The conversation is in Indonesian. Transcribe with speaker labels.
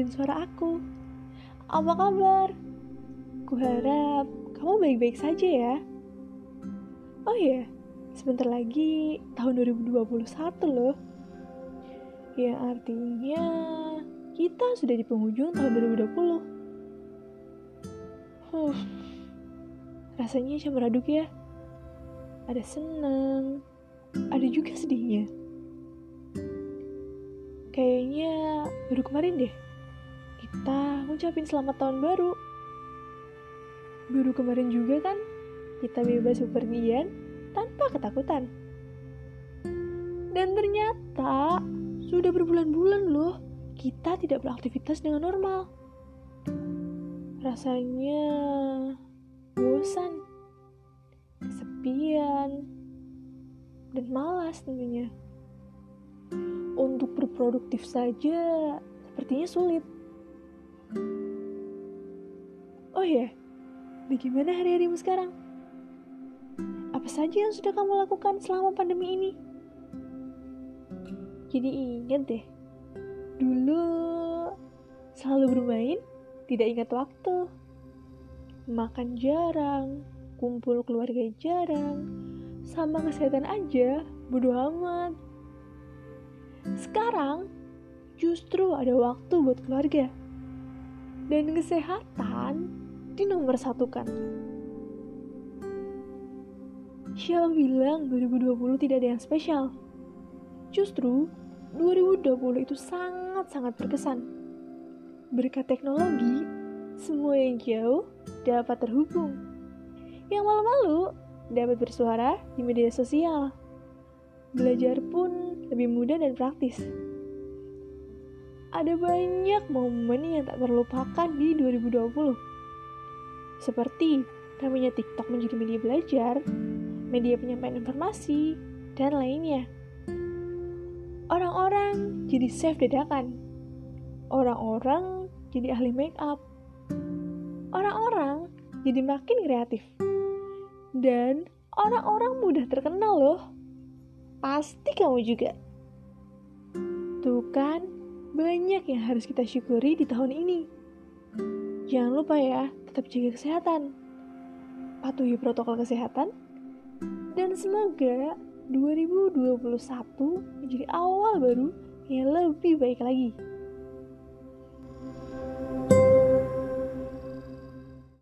Speaker 1: dengan suara aku. Apa kabar? Kuharap kamu baik-baik saja ya. Oh iya, sebentar lagi tahun 2021 loh. Yang artinya kita sudah di penghujung tahun 2020. Huh, rasanya campur aduk ya. Ada senang, ada juga sedihnya. Baru kemarin deh, kita ngucapin selamat tahun baru. Baru kemarin juga kan, kita bebas bepergian tanpa ketakutan. Dan ternyata sudah berbulan-bulan loh, kita tidak beraktivitas dengan normal. Rasanya bosan, kesepian, dan malas tentunya. Untuk berproduktif saja sepertinya sulit. Oh ya, bagaimana hari-harimu sekarang? Apa saja yang sudah kamu lakukan selama pandemi ini? Jadi ingat deh, dulu selalu bermain, tidak ingat waktu. Makan jarang, kumpul keluarga jarang, sama kesehatan aja, bodo amat. Sekarang, justru ada waktu buat keluarga. Dan kesehatan di nomor satu kan. Siapa bilang 2020 tidak ada yang spesial? Justru 2020 itu sangat-sangat berkesan. Berkat teknologi, semua yang jauh dapat terhubung. Yang malu-malu dapat bersuara di media sosial. Belajar pun lebih mudah dan praktis. Ada banyak momen yang tak terlupakan di 2020. Seperti ramainya TikTok menjadi media belajar, media penyampaian informasi, dan lainnya. Orang-orang jadi chef dadakan. Orang-orang jadi ahli make up. Orang-orang jadi makin kreatif. Dan orang-orang mudah terkenal loh. Pasti kamu juga. Tuh kan, banyak yang harus kita syukuri di tahun ini. Jangan lupa ya, tetap jaga kesehatan. Patuhi protokol kesehatan. Dan semoga 2021 menjadi awal baru yang lebih baik lagi.